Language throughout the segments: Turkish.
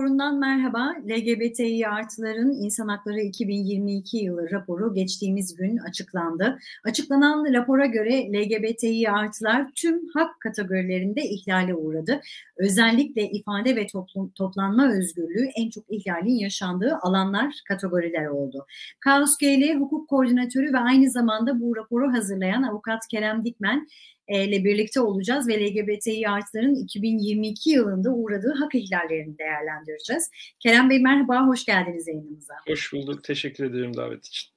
raporundan merhaba. LGBTİ artıların İnsan Hakları 2022 yılı raporu geçtiğimiz gün açıklandı. Açıklanan rapora göre LGBTİ artılar tüm hak kategorilerinde ihlale uğradı. Özellikle ifade ve toplum, toplanma özgürlüğü en çok ihlalin yaşandığı alanlar kategoriler oldu. KSGL Hukuk Koordinatörü ve aynı zamanda bu raporu hazırlayan avukat Kerem Dikmen ile birlikte olacağız ve LGBTİ artıların 2022 yılında uğradığı hak ihlallerini değerlendireceğiz. Kerem Bey merhaba, hoş geldiniz yayınımıza. Hoş bulduk, teşekkür ederim davet için.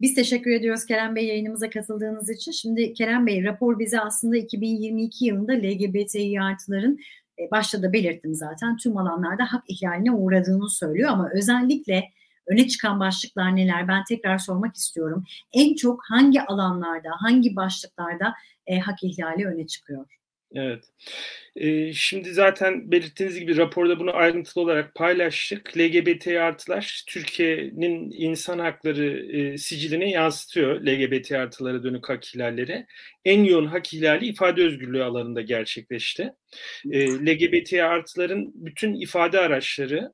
Biz teşekkür ediyoruz Kerem Bey yayınımıza katıldığınız için. Şimdi Kerem Bey rapor bize aslında 2022 yılında LGBTİ artıların e, başta da belirttim zaten tüm alanlarda hak ihlaline uğradığını söylüyor ama özellikle öne çıkan başlıklar neler? Ben tekrar sormak istiyorum. En çok hangi alanlarda, hangi başlıklarda e, hak ihlali öne çıkıyor? Evet. Ee, şimdi zaten belirttiğiniz gibi raporda bunu ayrıntılı olarak paylaştık. LGBT artılar Türkiye'nin insan hakları e, siciline yansıtıyor LGBT artılara dönük hak ihlalleri. En yoğun hak ihlali ifade özgürlüğü alanında gerçekleşti. E, LGBT artıların bütün ifade araçları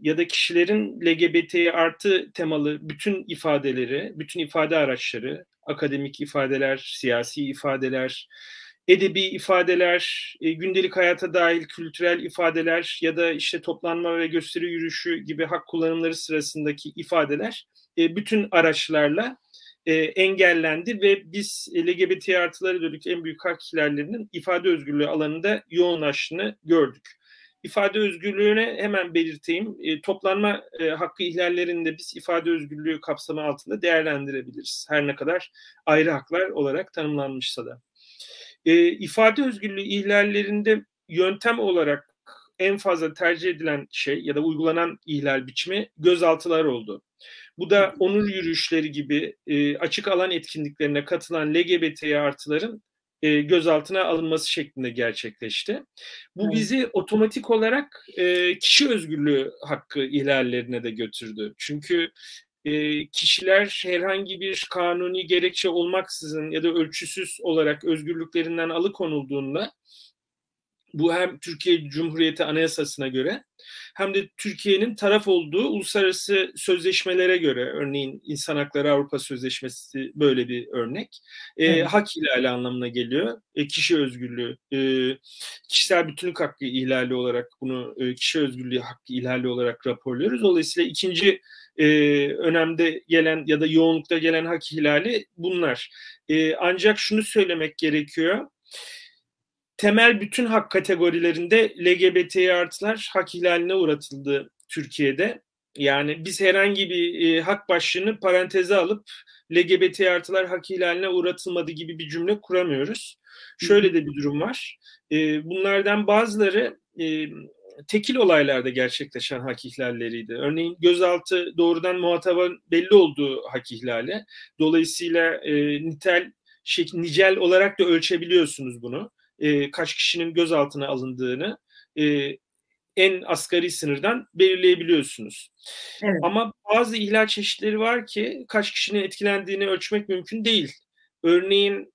ya da kişilerin LGBT artı temalı bütün ifadeleri, bütün ifade araçları, akademik ifadeler, siyasi ifadeler, edebi ifadeler, e, gündelik hayata dahil kültürel ifadeler ya da işte toplanma ve gösteri yürüyüşü gibi hak kullanımları sırasındaki ifadeler e, bütün araçlarla e, engellendi ve biz LGBT artıları dönük en büyük hak ihlallerinin ifade özgürlüğü alanında yoğunlaştığını gördük ifade özgürlüğüne hemen belirteyim. E, toplanma e, hakkı ihlallerinde biz ifade özgürlüğü kapsamı altında değerlendirebiliriz. Her ne kadar ayrı haklar olarak tanımlanmışsa da. E, ifade özgürlüğü ihlallerinde yöntem olarak en fazla tercih edilen şey ya da uygulanan ihlal biçimi gözaltılar oldu. Bu da onur yürüyüşleri gibi e, açık alan etkinliklerine katılan LGBT artıların e, gözaltına alınması şeklinde gerçekleşti. Bu bizi otomatik olarak e, kişi özgürlüğü hakkı ihlallerine de götürdü. Çünkü e, kişiler herhangi bir kanuni gerekçe olmaksızın ya da ölçüsüz olarak özgürlüklerinden alıkonulduğunda bu hem Türkiye Cumhuriyeti Anayasası'na göre hem de Türkiye'nin taraf olduğu uluslararası sözleşmelere göre örneğin İnsan Hakları Avrupa Sözleşmesi böyle bir örnek. E, evet. Hak ihlali anlamına geliyor. E, kişi özgürlüğü, e, kişisel bütünlük hakkı ihlali olarak bunu e, kişi özgürlüğü hakkı ihlali olarak raporluyoruz. Dolayısıyla ikinci e, önemde gelen ya da yoğunlukta gelen hak ihlali bunlar. E, ancak şunu söylemek gerekiyor temel bütün hak kategorilerinde LGBT artılar hak ihlaline uğratıldı Türkiye'de. Yani biz herhangi bir e, hak başlığını paranteze alıp LGBT artılar hak ihlaline uğratılmadı gibi bir cümle kuramıyoruz. Şöyle de bir durum var. E, bunlardan bazıları e, tekil olaylarda gerçekleşen hak ihlalleriydi. Örneğin gözaltı doğrudan muhatabın belli olduğu hak ihlali. Dolayısıyla e, nitel, şey, nicel olarak da ölçebiliyorsunuz bunu e, kaç kişinin gözaltına alındığını e, en asgari sınırdan belirleyebiliyorsunuz. Evet. Ama bazı ihlal çeşitleri var ki kaç kişinin etkilendiğini ölçmek mümkün değil. Örneğin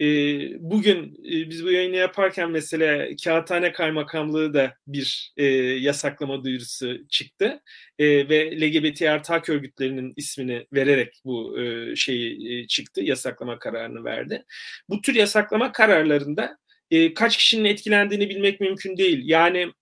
e, bugün e, biz bu yayını yaparken mesela Kağıthane Kaymakamlığı da bir e, yasaklama duyurusu çıktı e, ve LGBT artı hak örgütlerinin ismini vererek bu e, şeyi e, çıktı, yasaklama kararını verdi. Bu tür yasaklama kararlarında e, kaç kişinin etkilendiğini bilmek mümkün değil. Yani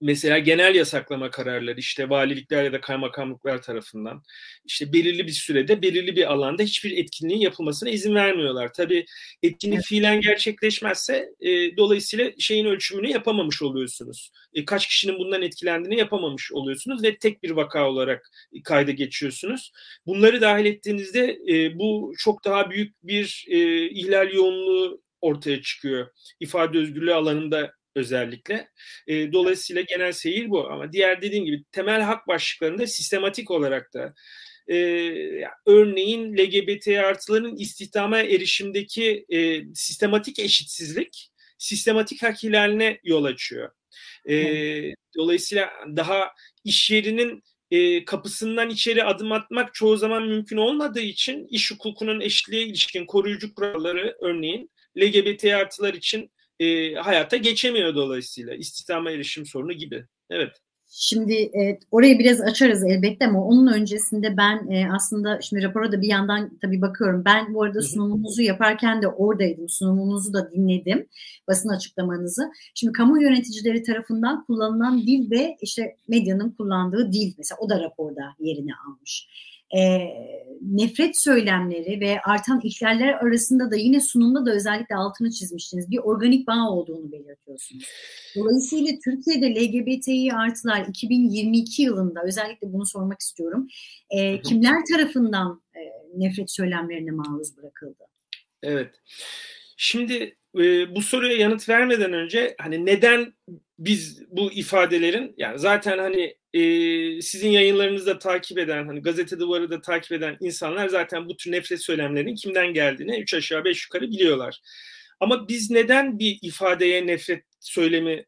mesela genel yasaklama kararları işte valilikler ya da kaymakamlıklar tarafından işte belirli bir sürede belirli bir alanda hiçbir etkinliğin yapılmasına izin vermiyorlar. Tabii etkinlik fiilen gerçekleşmezse e, dolayısıyla şeyin ölçümünü yapamamış oluyorsunuz. E, kaç kişinin bundan etkilendiğini yapamamış oluyorsunuz ve tek bir vaka olarak kayda geçiyorsunuz. Bunları dahil ettiğinizde e, bu çok daha büyük bir e, ihlal yoğunluğu ortaya çıkıyor. İfade özgürlüğü alanında özellikle. E, dolayısıyla genel seyir bu ama diğer dediğim gibi temel hak başlıklarında sistematik olarak da e, örneğin LGBT artıların istihdama erişimdeki e, sistematik eşitsizlik sistematik hak ihlaline yol açıyor. E, dolayısıyla daha iş yerinin e, kapısından içeri adım atmak çoğu zaman mümkün olmadığı için iş hukukunun eşitliğe ilişkin koruyucu kuralları örneğin LGBT artılar için e, hayata geçemiyor dolayısıyla istihdama erişim sorunu gibi. Evet. Şimdi e, orayı biraz açarız elbette ama onun öncesinde ben e, aslında şimdi rapora da bir yandan tabii bakıyorum. Ben bu arada sunumunuzu yaparken de oradaydım. Sunumunuzu da dinledim. Basın açıklamanızı. Şimdi kamu yöneticileri tarafından kullanılan dil ve işte medyanın kullandığı dil mesela o da raporda yerini almış e, nefret söylemleri ve artan ihlaller arasında da yine sunumda da özellikle altını çizmiştiniz. Bir organik bağ olduğunu belirtiyorsunuz. Dolayısıyla Türkiye'de LGBTİ artılar 2022 yılında özellikle bunu sormak istiyorum. E, kimler tarafından e, nefret söylemlerine maruz bırakıldı? Evet. Şimdi e, bu soruya yanıt vermeden önce hani neden biz bu ifadelerin yani zaten hani e, sizin yayınlarınızı da takip eden hani gazete duvarı da takip eden insanlar zaten bu tür nefret söylemlerinin kimden geldiğini üç aşağı beş yukarı biliyorlar. Ama biz neden bir ifadeye nefret söylemi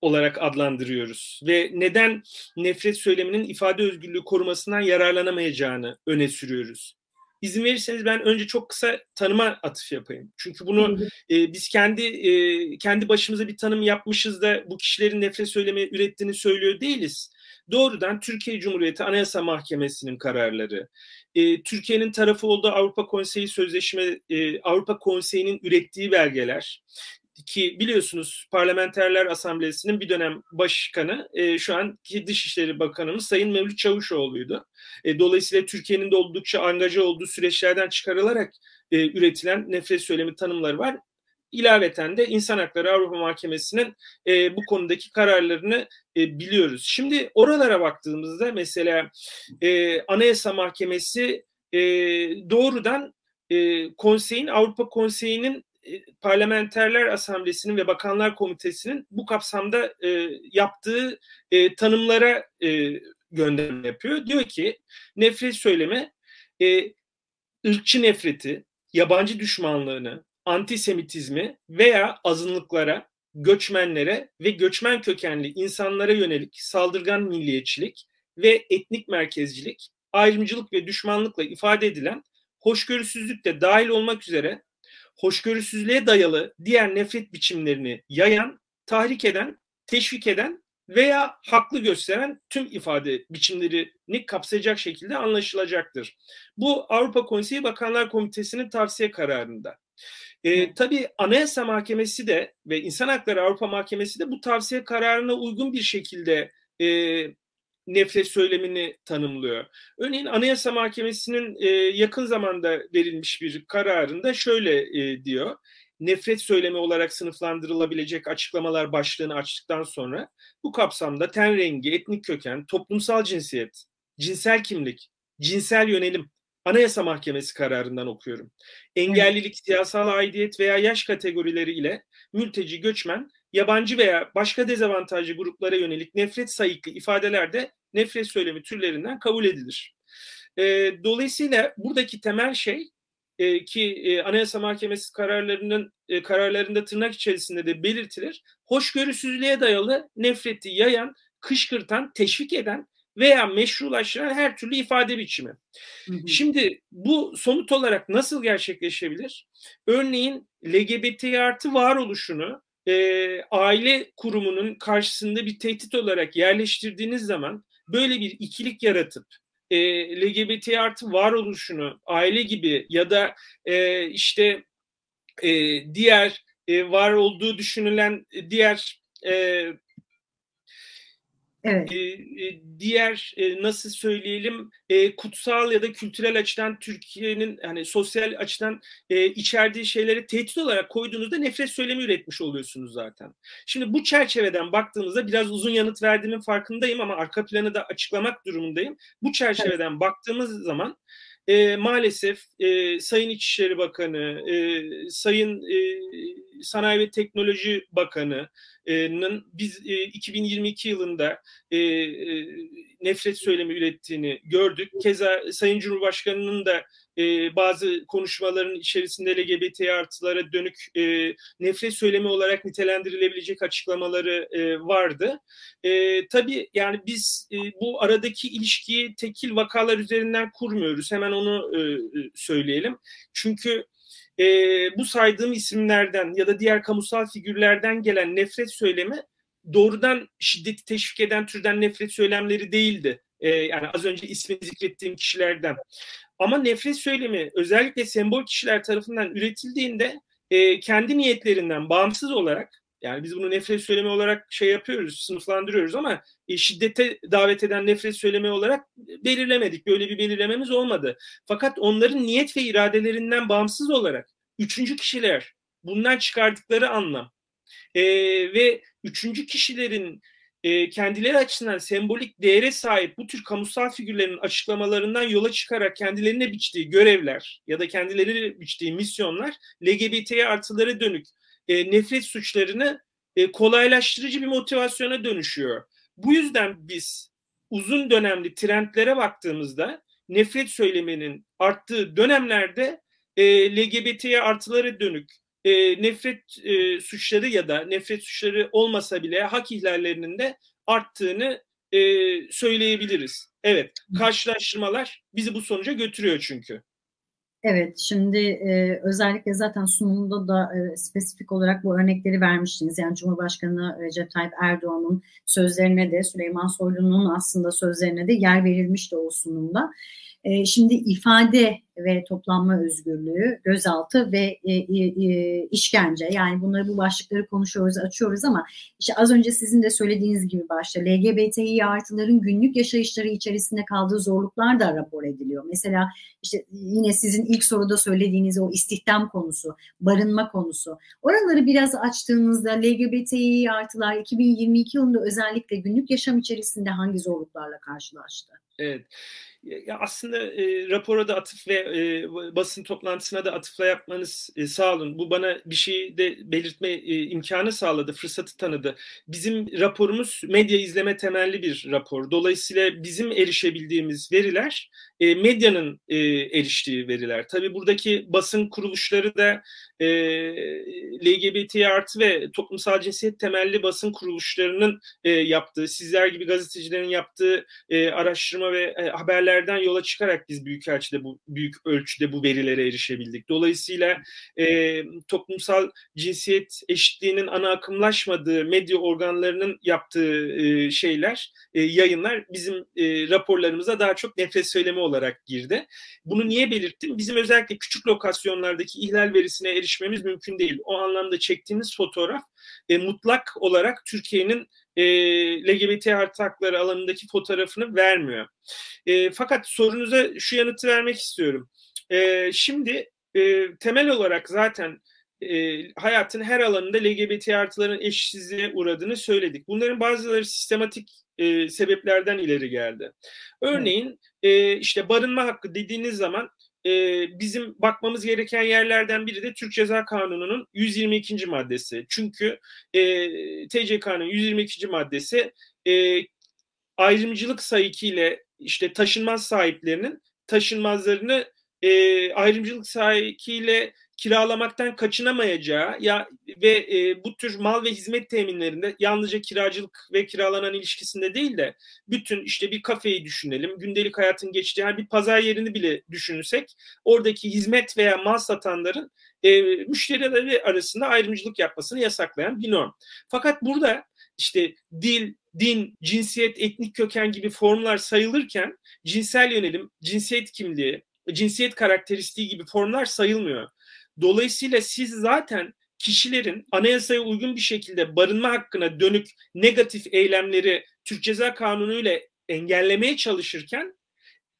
olarak adlandırıyoruz ve neden nefret söyleminin ifade özgürlüğü korumasından yararlanamayacağını öne sürüyoruz. İzin verirseniz ben önce çok kısa tanıma atıf yapayım. Çünkü bunu e, biz kendi e, kendi başımıza bir tanım yapmışız da bu kişilerin nefret söylemi ürettiğini söylüyor değiliz. Doğrudan Türkiye Cumhuriyeti Anayasa Mahkemesi'nin kararları, e, Türkiye'nin tarafı olduğu Avrupa Konseyi Sözleşme, e, Avrupa Konseyi'nin ürettiği belgeler, ki biliyorsunuz Parlamenterler Asamblesi'nin bir dönem başkanı e, şu anki Dışişleri Bakanımız Sayın Mevlüt Çavuşoğlu'ydu. E, dolayısıyla Türkiye'nin de oldukça angaja olduğu süreçlerden çıkarılarak e, üretilen nefret söylemi tanımları var. İlaveten de İnsan Hakları Avrupa Mahkemesi'nin e, bu konudaki kararlarını e, biliyoruz. Şimdi oralara baktığımızda mesela e, Anayasa Mahkemesi e, doğrudan e, konseyin Avrupa Konseyi'nin Parlamenterler Asamblesi'nin ve Bakanlar Komitesi'nin bu kapsamda e, yaptığı e, tanımlara e, gönderme yapıyor. Diyor ki nefret söyleme e, ırkçı nefreti, yabancı düşmanlığını, antisemitizmi veya azınlıklara, göçmenlere ve göçmen kökenli insanlara yönelik saldırgan milliyetçilik ve etnik merkezcilik, ayrımcılık ve düşmanlıkla ifade edilen hoşgörüsüzlük de dahil olmak üzere hoşgörüsüzlüğe dayalı diğer nefret biçimlerini yayan, tahrik eden, teşvik eden veya haklı gösteren tüm ifade biçimlerini kapsayacak şekilde anlaşılacaktır. Bu Avrupa Konseyi Bakanlar Komitesi'nin tavsiye kararında. E, tabii Anayasa Mahkemesi de ve İnsan Hakları Avrupa Mahkemesi de bu tavsiye kararına uygun bir şekilde e, nefret söylemini tanımlıyor. Örneğin Anayasa Mahkemesi'nin e, yakın zamanda verilmiş bir kararında şöyle e, diyor. Nefret söylemi olarak sınıflandırılabilecek açıklamalar başlığını açtıktan sonra bu kapsamda ten rengi, etnik köken, toplumsal cinsiyet, cinsel kimlik, cinsel yönelim, Anayasa Mahkemesi kararından okuyorum. Engellilik, siyasal aidiyet veya yaş kategorileri ile mülteci, göçmen, yabancı veya başka dezavantajlı gruplara yönelik nefret sayıklı ifadeler de nefret söylemi türlerinden kabul edilir. E, dolayısıyla buradaki temel şey e, ki e, Anayasa Mahkemesi kararlarının e, kararlarında tırnak içerisinde de belirtilir. Hoşgörüsüzlüğe dayalı nefreti yayan, kışkırtan, teşvik eden veya meşrulaştıran her türlü ifade biçimi. Hı hı. Şimdi bu somut olarak nasıl gerçekleşebilir? Örneğin LGBT artı varoluşunu e, aile kurumunun karşısında bir tehdit olarak yerleştirdiğiniz zaman böyle bir ikilik yaratıp e, LGBT artı varoluşunu aile gibi ya da e, işte e, diğer e, var olduğu düşünülen diğer e, Evet. E, diğer e, nasıl söyleyelim e, kutsal ya da kültürel açıdan Türkiye'nin hani sosyal açıdan e, içerdiği şeyleri tehdit olarak koyduğunuzda nefret söylemi üretmiş oluyorsunuz zaten. Şimdi bu çerçeveden baktığımızda biraz uzun yanıt verdiğimin farkındayım ama arka planı da açıklamak durumundayım. Bu çerçeveden evet. baktığımız zaman e, maalesef e, Sayın İçişleri Bakanı, e, Sayın e, Sanayi ve Teknoloji Bakanı'nın biz e, 2022 yılında e, e, nefret söylemi ürettiğini gördük. Keza Sayın Cumhurbaşkanı'nın da e, bazı konuşmaların içerisinde LGBT artılara dönük e, nefret söylemi olarak nitelendirilebilecek açıklamaları e, vardı. E, tabii yani biz e, bu aradaki ilişkiyi tekil vakalar üzerinden kurmuyoruz. Hemen onu e, söyleyelim. Çünkü e, bu saydığım isimlerden ya da diğer kamusal figürlerden gelen nefret söylemi doğrudan şiddeti teşvik eden türden nefret söylemleri değildi. E, yani az önce ismini zikrettiğim kişilerden. Ama nefret söylemi özellikle sembol kişiler tarafından üretildiğinde e, kendi niyetlerinden bağımsız olarak yani biz bunu nefret söylemi olarak şey yapıyoruz, sınıflandırıyoruz ama e, şiddete davet eden nefret söylemi olarak belirlemedik. Böyle bir belirlememiz olmadı. Fakat onların niyet ve iradelerinden bağımsız olarak üçüncü kişiler bundan çıkardıkları anlam e, ve üçüncü kişilerin e, kendileri açısından sembolik değere sahip bu tür kamusal figürlerin açıklamalarından yola çıkarak kendilerine biçtiği görevler ya da kendileri biçtiği misyonlar LGBT artıları dönük e, nefret suçlarını e, kolaylaştırıcı bir motivasyona dönüşüyor. Bu yüzden biz uzun dönemli trendlere baktığımızda nefret söyleminin arttığı dönemlerde e, LGBT'ye artıları dönük e, nefret e, suçları ya da nefret suçları olmasa bile hak ihlallerinin de arttığını e, söyleyebiliriz. Evet, karşılaştırmalar bizi bu sonuca götürüyor çünkü. Evet, şimdi e, özellikle zaten sunumda da e, spesifik olarak bu örnekleri vermiştiniz. Yani Cumhurbaşkanı Recep Tayyip Erdoğan'ın sözlerine de Süleyman Soylu'nun aslında sözlerine de yer verilmişti o sunumda. E, şimdi ifade ve toplanma özgürlüğü, gözaltı ve e, e, işkence yani bunları bu başlıkları konuşuyoruz, açıyoruz ama işte az önce sizin de söylediğiniz gibi başta LGBTİ artıların günlük yaşayışları içerisinde kaldığı zorluklar da rapor ediliyor. Mesela işte yine sizin ilk soruda söylediğiniz o istihdam konusu, barınma konusu. Oraları biraz açtığınızda LGBTİ artılar 2022 yılında özellikle günlük yaşam içerisinde hangi zorluklarla karşılaştı? Evet. Ya aslında e, rapora da atıf ve e, basın toplantısına da atıfla yapmanız e, sağ olun. Bu bana bir şey de belirtme e, imkanı sağladı, fırsatı tanıdı. Bizim raporumuz medya izleme temelli bir rapor. Dolayısıyla bizim erişebildiğimiz veriler e, medyanın e, eriştiği veriler. Tabii buradaki basın kuruluşları da e, LGBT artı ve toplumsal cinsiyet temelli basın kuruluşlarının e, yaptığı, sizler gibi gazetecilerin yaptığı e, araştırma ve e, haberlerden yola çıkarak biz büyük ölçüde bu büyük ölçüde bu verilere erişebildik. Dolayısıyla e, toplumsal cinsiyet eşitliğinin ana akımlaşmadığı medya organlarının yaptığı e, şeyler, e, yayınlar bizim e, raporlarımıza daha çok nefret söylemi olarak girdi. Bunu niye belirttim? Bizim özellikle küçük lokasyonlardaki ihlal verisine erişmemiz mümkün değil. O anlamda çektiğimiz fotoğraf e, mutlak olarak Türkiye'nin e, LGBT artı hakları alanındaki fotoğrafını vermiyor. E, fakat sorunuza şu yanıtı vermek istiyorum. E, şimdi e, temel olarak zaten e, hayatın her alanında LGBT artıların eşitsizliğe uğradığını söyledik. Bunların bazıları sistematik e, sebeplerden ileri geldi. Örneğin e, işte barınma hakkı dediğiniz zaman e, bizim bakmamız gereken yerlerden biri de Türk Ceza Kanunu'nun 122. maddesi. Çünkü e, TCK'nın 122. maddesi e, ayrımcılık sahikiyle işte taşınmaz sahiplerinin taşınmazlarını e, ayrımcılık sahikiyle kiralamaktan kaçınamayacağı ya ve e, bu tür mal ve hizmet teminlerinde yalnızca kiracılık ve kiralanan ilişkisinde değil de bütün işte bir kafeyi düşünelim, gündelik hayatın geçtiği yani bir pazar yerini bile düşünürsek oradaki hizmet veya mal satanların e, müşterileri arasında ayrımcılık yapmasını yasaklayan bir norm. Fakat burada işte dil, din, cinsiyet, etnik köken gibi formlar sayılırken cinsel yönelim, cinsiyet kimliği, cinsiyet karakteristiği gibi formlar sayılmıyor. Dolayısıyla siz zaten kişilerin anayasaya uygun bir şekilde barınma hakkına dönük negatif eylemleri Türk Ceza Kanunu ile engellemeye çalışırken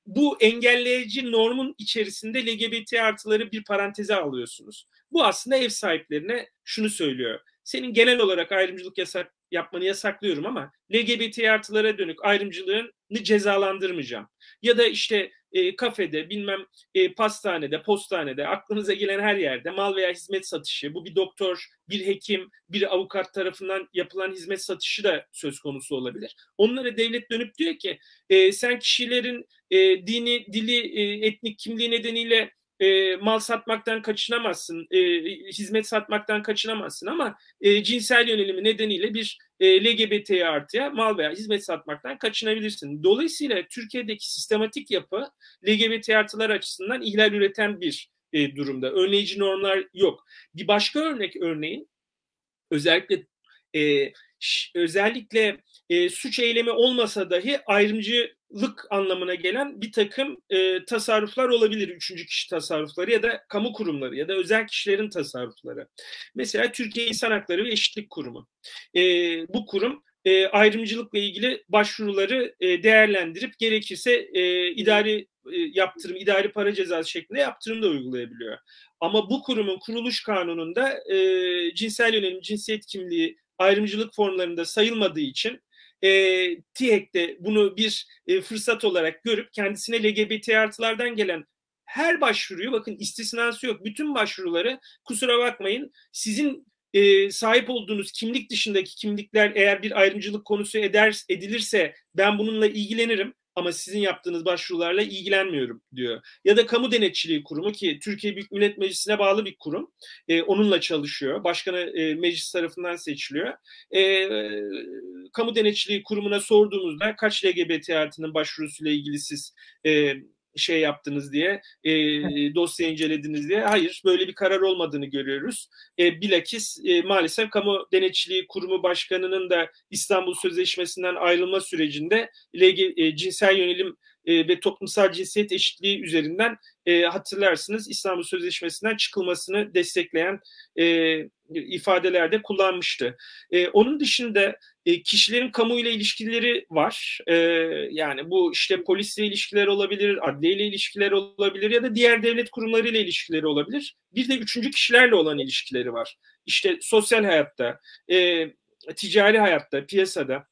bu engelleyici normun içerisinde LGBT artıları bir paranteze alıyorsunuz. Bu aslında ev sahiplerine şunu söylüyor. Senin genel olarak ayrımcılık yasak yapmanı yasaklıyorum ama LGBT artılara dönük ayrımcılığını cezalandırmayacağım. Ya da işte e, kafede, bilmem e, pastanede, postanede, aklınıza gelen her yerde mal veya hizmet satışı, bu bir doktor, bir hekim, bir avukat tarafından yapılan hizmet satışı da söz konusu olabilir. Onlara devlet dönüp diyor ki e, sen kişilerin e, dini, dili, e, etnik kimliği nedeniyle e, mal satmaktan kaçınamazsın, e, hizmet satmaktan kaçınamazsın ama e, cinsel yönelimi nedeniyle bir e, LGBT artıya mal veya hizmet satmaktan kaçınabilirsin. Dolayısıyla Türkiye'deki sistematik yapı LGBT artılar açısından ihlal üreten bir e, durumda. Önleyici normlar yok. Bir başka örnek örneğin özellikle e, özellikle e, suç eylemi olmasa dahi ayrımcılık anlamına gelen bir takım e, tasarruflar olabilir. Üçüncü kişi tasarrufları ya da kamu kurumları ya da özel kişilerin tasarrufları. Mesela Türkiye İnsan Hakları ve Eşitlik Kurumu. E, bu kurum e, ayrımcılıkla ilgili başvuruları e, değerlendirip gerekirse e, idari e, yaptırım, idari para cezası şeklinde yaptırım da uygulayabiliyor. Ama bu kurumun kuruluş kanununda e, cinsel yönelim, cinsiyet kimliği, ayrımcılık formlarında sayılmadığı için e, TİHEK de bunu bir e, fırsat olarak görüp kendisine LGBT artılardan gelen her başvuruyu bakın istisnası yok. Bütün başvuruları kusura bakmayın sizin e, sahip olduğunuz kimlik dışındaki kimlikler eğer bir ayrımcılık konusu eder edilirse ben bununla ilgilenirim ama sizin yaptığınız başvurularla ilgilenmiyorum diyor. Ya da Kamu Denetçiliği Kurumu ki Türkiye Büyük Millet Meclisi'ne bağlı bir kurum. E, onunla çalışıyor. Başkanı e, meclis tarafından seçiliyor. E, Kamu Denetçiliği Kurumu'na sorduğumuzda kaç LGBT artının başvurusuyla ilgili siz e, şey yaptınız diye, e, dosya incelediniz diye. Hayır, böyle bir karar olmadığını görüyoruz. E, bilakis e, maalesef Kamu Denetçiliği Kurumu Başkanı'nın da İstanbul Sözleşmesi'nden ayrılma sürecinde LG, e, cinsel yönelim e, ve toplumsal cinsiyet eşitliği üzerinden e, hatırlarsınız İstanbul Sözleşmesi'nden çıkılmasını destekleyen e, ifadelerde kullanmıştı. E, onun dışında e, kişilerin kamuyla ilişkileri var. E, yani bu işte polisle ilişkiler olabilir, adliyeyle ilişkiler olabilir ya da diğer devlet kurumlarıyla ilişkileri olabilir. Bir de üçüncü kişilerle olan ilişkileri var. İşte sosyal hayatta, e, ticari hayatta, piyasada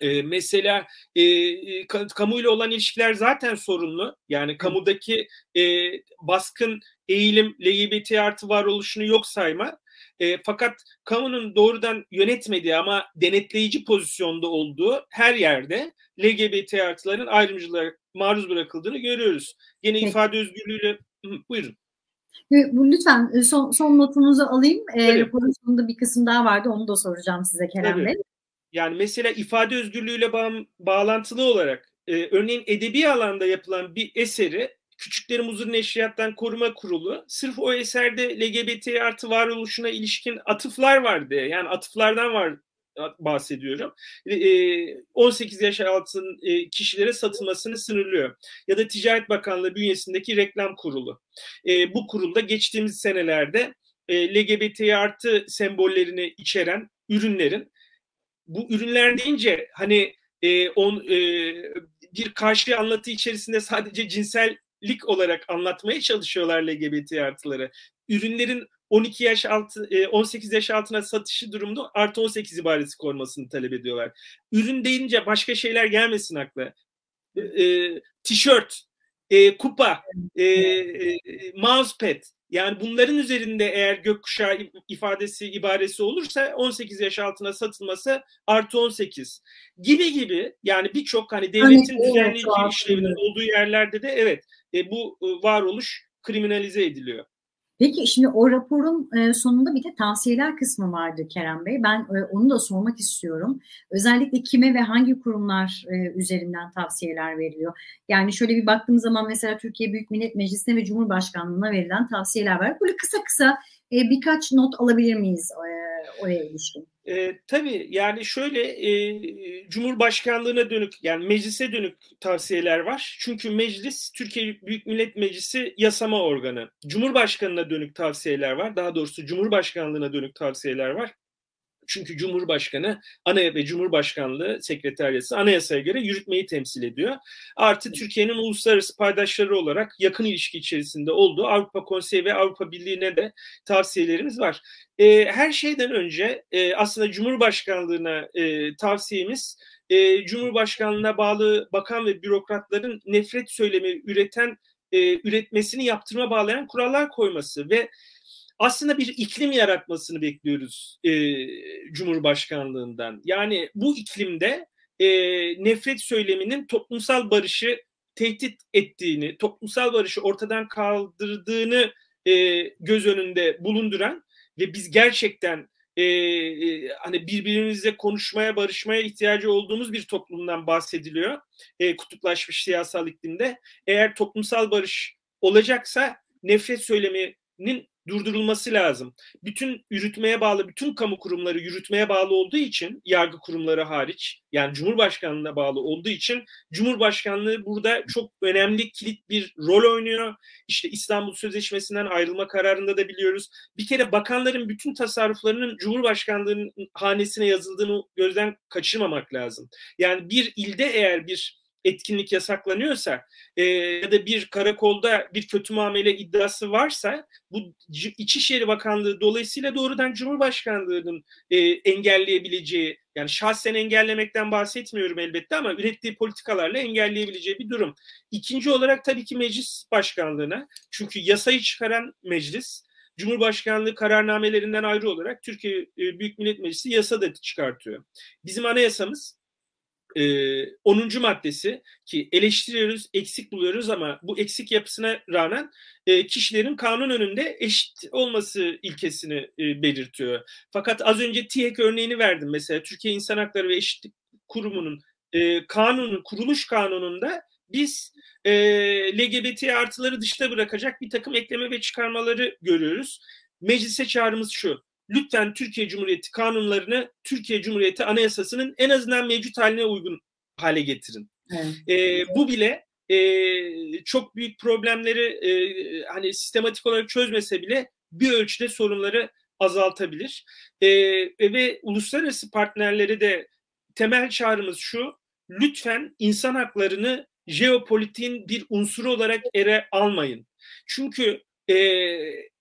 e, mesela e, kamuyla olan ilişkiler zaten sorunlu. Yani kamudaki e, baskın eğilim LGBT artı varoluşunu yok sayma. E, fakat kamunun doğrudan yönetmediği ama denetleyici pozisyonda olduğu her yerde LGBT artıların ayrımcılığa maruz bırakıldığını görüyoruz. Yine Peki. ifade özgürlüğüyle buyurun. Lütfen son, son notunuzu alayım. E, raporun sonunda bir kısım daha vardı. Onu da soracağım size Kerem Bey. Yani mesela ifade özgürlüğüyle bağ, bağlantılı olarak e, örneğin edebi alanda yapılan bir eseri Küçüklerin Huzur Neşriyat'tan Koruma Kurulu sırf o eserde LGBT artı varoluşuna ilişkin atıflar vardı. Yani atıflardan var bahsediyorum. 18 yaş altı kişilere satılmasını sınırlıyor. Ya da Ticaret Bakanlığı bünyesindeki reklam kurulu. Bu kurulda geçtiğimiz senelerde LGBT artı sembollerini içeren ürünlerin bu ürünler deyince hani e, on, e, bir karşı anlatı içerisinde sadece cinsellik olarak anlatmaya çalışıyorlar LGBT artıları. Ürünlerin 12 yaş altı, 18 yaş altına satışı durumunda artı 18 ibaresi korumasını talep ediyorlar. Ürün deyince başka şeyler gelmesin akla. E, tişört, e, kupa, e, e, mousepad, yani bunların üzerinde eğer gökkuşağı ifadesi, ibaresi olursa 18 yaş altına satılması artı 18 gibi gibi yani birçok hani devletin evet, düzenleyici evet, işlevinin olduğu yerlerde de evet e, bu e, varoluş kriminalize ediliyor. Peki şimdi o raporun e, sonunda bir de tavsiyeler kısmı vardı Kerem Bey. Ben e, onu da sormak istiyorum. Özellikle kime ve hangi kurumlar e, üzerinden tavsiyeler veriliyor? Yani şöyle bir baktığım zaman mesela Türkiye Büyük Millet Meclisi'ne ve Cumhurbaşkanlığına verilen tavsiyeler var. Böyle kısa kısa birkaç not alabilir miyiz oraya ilişkin? E, tabii yani şöyle e, Cumhurbaşkanlığına dönük yani meclise dönük tavsiyeler var. Çünkü meclis Türkiye Büyük Millet Meclisi yasama organı. Cumhurbaşkanına dönük tavsiyeler var. Daha doğrusu Cumhurbaşkanlığına dönük tavsiyeler var. Çünkü Cumhurbaşkanı ana ve Cumhurbaşkanlığı sekreteryası anayasaya göre yürütmeyi temsil ediyor. Artı Türkiye'nin uluslararası paydaşları olarak yakın ilişki içerisinde olduğu Avrupa Konseyi ve Avrupa Birliği'ne de tavsiyelerimiz var. E, her şeyden önce e, aslında Cumhurbaşkanlığına e, tavsiyemiz e, Cumhurbaşkanlığına bağlı bakan ve bürokratların nefret söylemi üreten e, üretmesini yaptırma bağlayan kurallar koyması ve aslında bir iklim yaratmasını bekliyoruz e, Cumhurbaşkanlığından. Yani bu iklimde e, nefret söyleminin toplumsal barışı tehdit ettiğini, toplumsal barışı ortadan kaldırdığını e, göz önünde bulunduran ve biz gerçekten e, e, hani birbirimizle konuşmaya, barışmaya ihtiyacı olduğumuz bir toplumdan bahsediliyor. E, kutuplaşmış siyasal iklimde. Eğer toplumsal barış olacaksa nefret söyleminin durdurulması lazım. Bütün yürütmeye bağlı, bütün kamu kurumları yürütmeye bağlı olduğu için, yargı kurumları hariç, yani Cumhurbaşkanlığına bağlı olduğu için Cumhurbaşkanlığı burada çok önemli kilit bir rol oynuyor. İşte İstanbul Sözleşmesi'nden ayrılma kararında da biliyoruz. Bir kere bakanların bütün tasarruflarının Cumhurbaşkanlığının hanesine yazıldığını gözden kaçırmamak lazım. Yani bir ilde eğer bir etkinlik yasaklanıyorsa e, ya da bir karakolda bir kötü muamele iddiası varsa bu İçişleri Bakanlığı dolayısıyla doğrudan Cumhurbaşkanlığı'nın e, engelleyebileceği yani şahsen engellemekten bahsetmiyorum elbette ama ürettiği politikalarla engelleyebileceği bir durum. İkinci olarak tabii ki meclis başkanlığına çünkü yasayı çıkaran meclis Cumhurbaşkanlığı kararnamelerinden ayrı olarak Türkiye e, Büyük Millet Meclisi yasa da çıkartıyor. Bizim anayasamız e, 10. maddesi ki eleştiriyoruz, eksik buluyoruz ama bu eksik yapısına rağmen e, kişilerin kanun önünde eşit olması ilkesini e, belirtiyor. Fakat az önce TİEK örneğini verdim mesela Türkiye İnsan Hakları ve Eşitlik Kurumu'nun e, kanunu, kuruluş kanununda biz e, LGBT artıları dışta bırakacak bir takım ekleme ve çıkarmaları görüyoruz. Meclise çağrımız şu lütfen Türkiye Cumhuriyeti kanunlarını Türkiye Cumhuriyeti Anayasası'nın en azından mevcut haline uygun hale getirin. Evet. E, bu bile e, çok büyük problemleri e, hani sistematik olarak çözmese bile bir ölçüde sorunları azaltabilir. E, ve uluslararası partnerleri de temel çağrımız şu, lütfen insan haklarını jeopolitiğin bir unsuru olarak ere almayın. Çünkü e,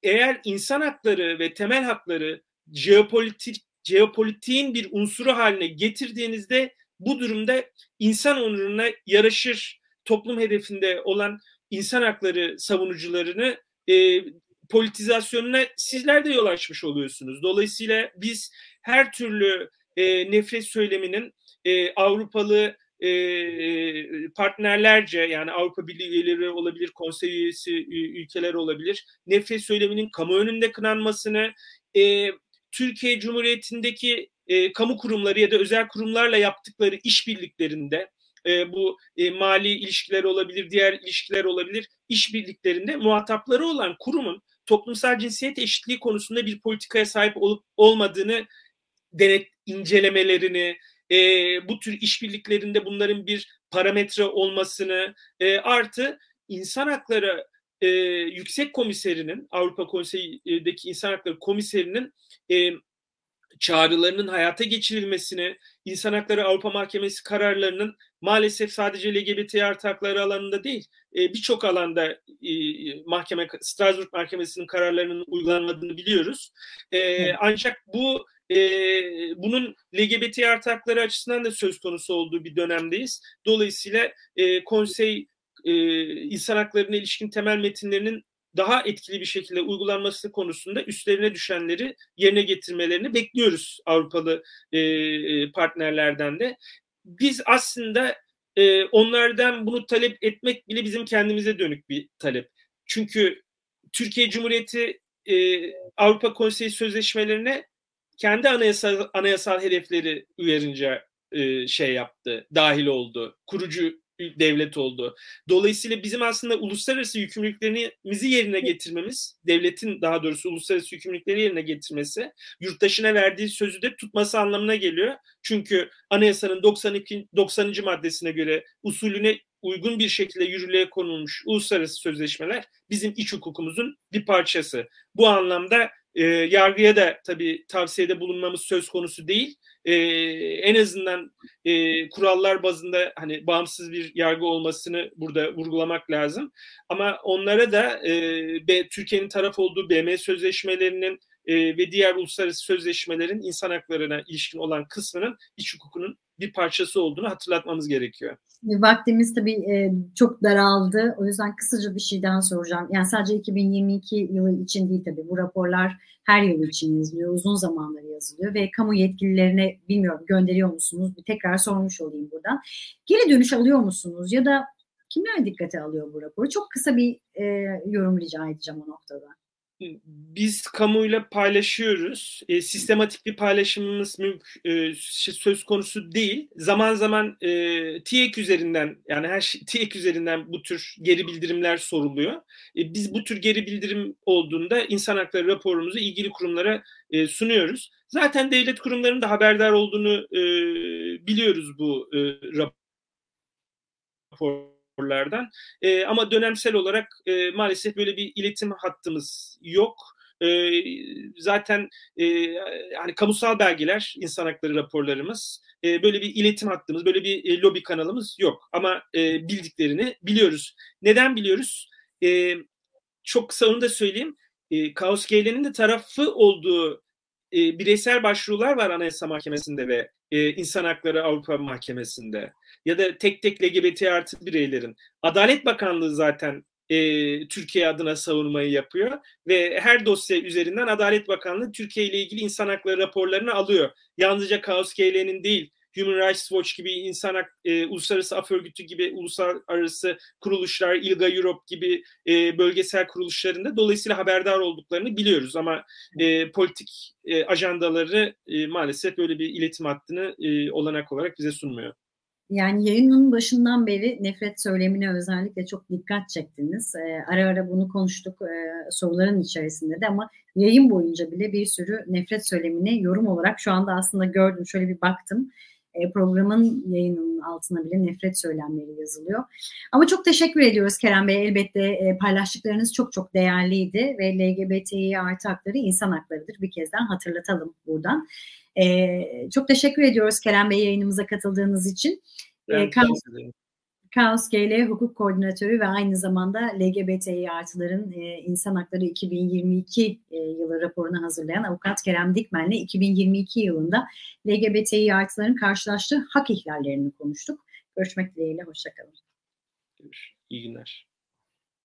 eğer insan hakları ve temel hakları jeopolitik jeopolitiğin bir unsuru haline getirdiğinizde bu durumda insan onuruna yaraşır toplum hedefinde olan insan hakları savunucularını e, politizasyonuna sizler de yol açmış oluyorsunuz. Dolayısıyla biz her türlü e, nefret söyleminin e, Avrupalı e, partnerlerce yani Avrupa Birliği üyeleri olabilir, konsey üyesi ülkeler olabilir. Nefret söyleminin kamu önünde kınanmasını, e, Türkiye Cumhuriyeti'ndeki e, kamu kurumları ya da özel kurumlarla yaptıkları işbirliklerinde e, bu e, mali ilişkiler olabilir, diğer ilişkiler olabilir. işbirliklerinde muhatapları olan kurumun toplumsal cinsiyet eşitliği konusunda bir politikaya sahip olup olmadığını denet incelemelerini, e, bu tür işbirliklerinde bunların bir parametre olmasını e, artı insan hakları e, yüksek komiserinin Avrupa Konseyi'deki insan hakları komiserinin e, çağrılarının hayata geçirilmesini, insan hakları Avrupa Mahkemesi kararlarının maalesef sadece LGBT artı hakları alanında değil, e, birçok alanda e, mahkeme Strasbourg Mahkemesi'nin kararlarının uygulanmadığını biliyoruz. E, ancak bu e, bunun LGBT artı hakları açısından da söz konusu olduğu bir dönemdeyiz. Dolayısıyla e, konsey e, insan haklarına ilişkin temel metinlerinin daha etkili bir şekilde uygulanması konusunda üstlerine düşenleri yerine getirmelerini bekliyoruz Avrupalı e, partnerlerden de. Biz aslında e, onlardan bunu talep etmek bile bizim kendimize dönük bir talep. Çünkü Türkiye Cumhuriyeti e, Avrupa Konseyi sözleşmelerine kendi anayasal anayasal hedefleri uyarınca e, şey yaptı, dahil oldu. Kurucu devlet oldu. Dolayısıyla bizim aslında uluslararası yükümlülüklerimizi yerine getirmemiz, devletin daha doğrusu uluslararası yükümlülükleri yerine getirmesi, yurttaşına verdiği sözü de tutması anlamına geliyor. Çünkü anayasanın 92 90. maddesine göre usulüne uygun bir şekilde yürürlüğe konulmuş uluslararası sözleşmeler bizim iç hukukumuzun bir parçası. Bu anlamda e, yargıya da tabii tavsiyede bulunmamız söz konusu değil. E, en azından e, kurallar bazında hani bağımsız bir yargı olmasını burada vurgulamak lazım. Ama onlara da e, Türkiye'nin taraf olduğu BM sözleşmelerinin e, ve diğer uluslararası sözleşmelerin insan haklarına ilişkin olan kısmının iç hukukunun bir parçası olduğunu hatırlatmamız gerekiyor. Vaktimiz tabii e, çok daraldı. O yüzden kısaca bir şey daha soracağım. Yani sadece 2022 yılı için değil tabii. Bu raporlar her yıl için yazılıyor. Uzun zamanlar yazılıyor ve kamu yetkililerine bilmiyorum gönderiyor musunuz? Bir tekrar sormuş olayım buradan. Geri dönüş alıyor musunuz? Ya da kimler dikkate alıyor bu raporu? Çok kısa bir e, yorum rica edeceğim o noktada. Biz kamuyla paylaşıyoruz. E, sistematik bir paylaşımımız mümk, e, söz konusu değil. Zaman zaman e, TİEK üzerinden yani her şey TİEK üzerinden bu tür geri bildirimler soruluyor. E, biz bu tür geri bildirim olduğunda insan hakları raporumuzu ilgili kurumlara e, sunuyoruz. Zaten devlet kurumlarının da haberdar olduğunu e, biliyoruz bu e, rapor raporlardan. E, ama dönemsel olarak e, maalesef böyle bir iletim hattımız yok. E, zaten e, yani kamusal belgeler, insan hakları raporlarımız, e, böyle bir iletim hattımız, böyle bir e, lobi kanalımız yok. Ama e, bildiklerini biliyoruz. Neden biliyoruz? E, çok kısa onu da söyleyeyim. E, Kaos GL'nin de tarafı olduğu e, bireysel başvurular var Anayasa Mahkemesi'nde ve e, İnsan Hakları Avrupa Mahkemesi'nde ya da tek tek LGBT artı bireylerin. Adalet Bakanlığı zaten e, Türkiye adına savunmayı yapıyor ve her dosya üzerinden Adalet Bakanlığı Türkiye ile ilgili insan hakları raporlarını alıyor. Yalnızca Kaos KL'nin değil Human Rights Watch gibi insan hak, e, uluslararası af örgütü gibi uluslararası kuruluşlar, ILGA Europe gibi e, bölgesel kuruluşlarında dolayısıyla haberdar olduklarını biliyoruz ama e, politik e, ajandaları e, maalesef böyle bir iletim hattını e, olanak olarak bize sunmuyor. Yani yayının başından beri nefret söylemine özellikle çok dikkat çektiniz. E, ara ara bunu konuştuk e, soruların içerisinde de ama yayın boyunca bile bir sürü nefret söylemine yorum olarak şu anda aslında gördüm. Şöyle bir baktım. E, programın yayınının altına bile nefret söylemleri yazılıyor. Ama çok teşekkür ediyoruz Kerem Bey. Elbette e, paylaştıklarınız çok çok değerliydi ve LGBTİ artı hakları insan haklarıdır. Bir kez daha hatırlatalım buradan. E, çok teşekkür ediyoruz Kerem Bey yayınımıza katıldığınız için. Ben e, Kaos, Kaos GL Hukuk Koordinatörü ve aynı zamanda LGBTİ artıların e, İnsan Hakları 2022 e, yılı raporunu hazırlayan Avukat Kerem Dikmen'le 2022 yılında LGBTİ artıların karşılaştığı hak ihlallerini konuştuk. Görüşmek dileğiyle, hoşçakalın. İyi günler.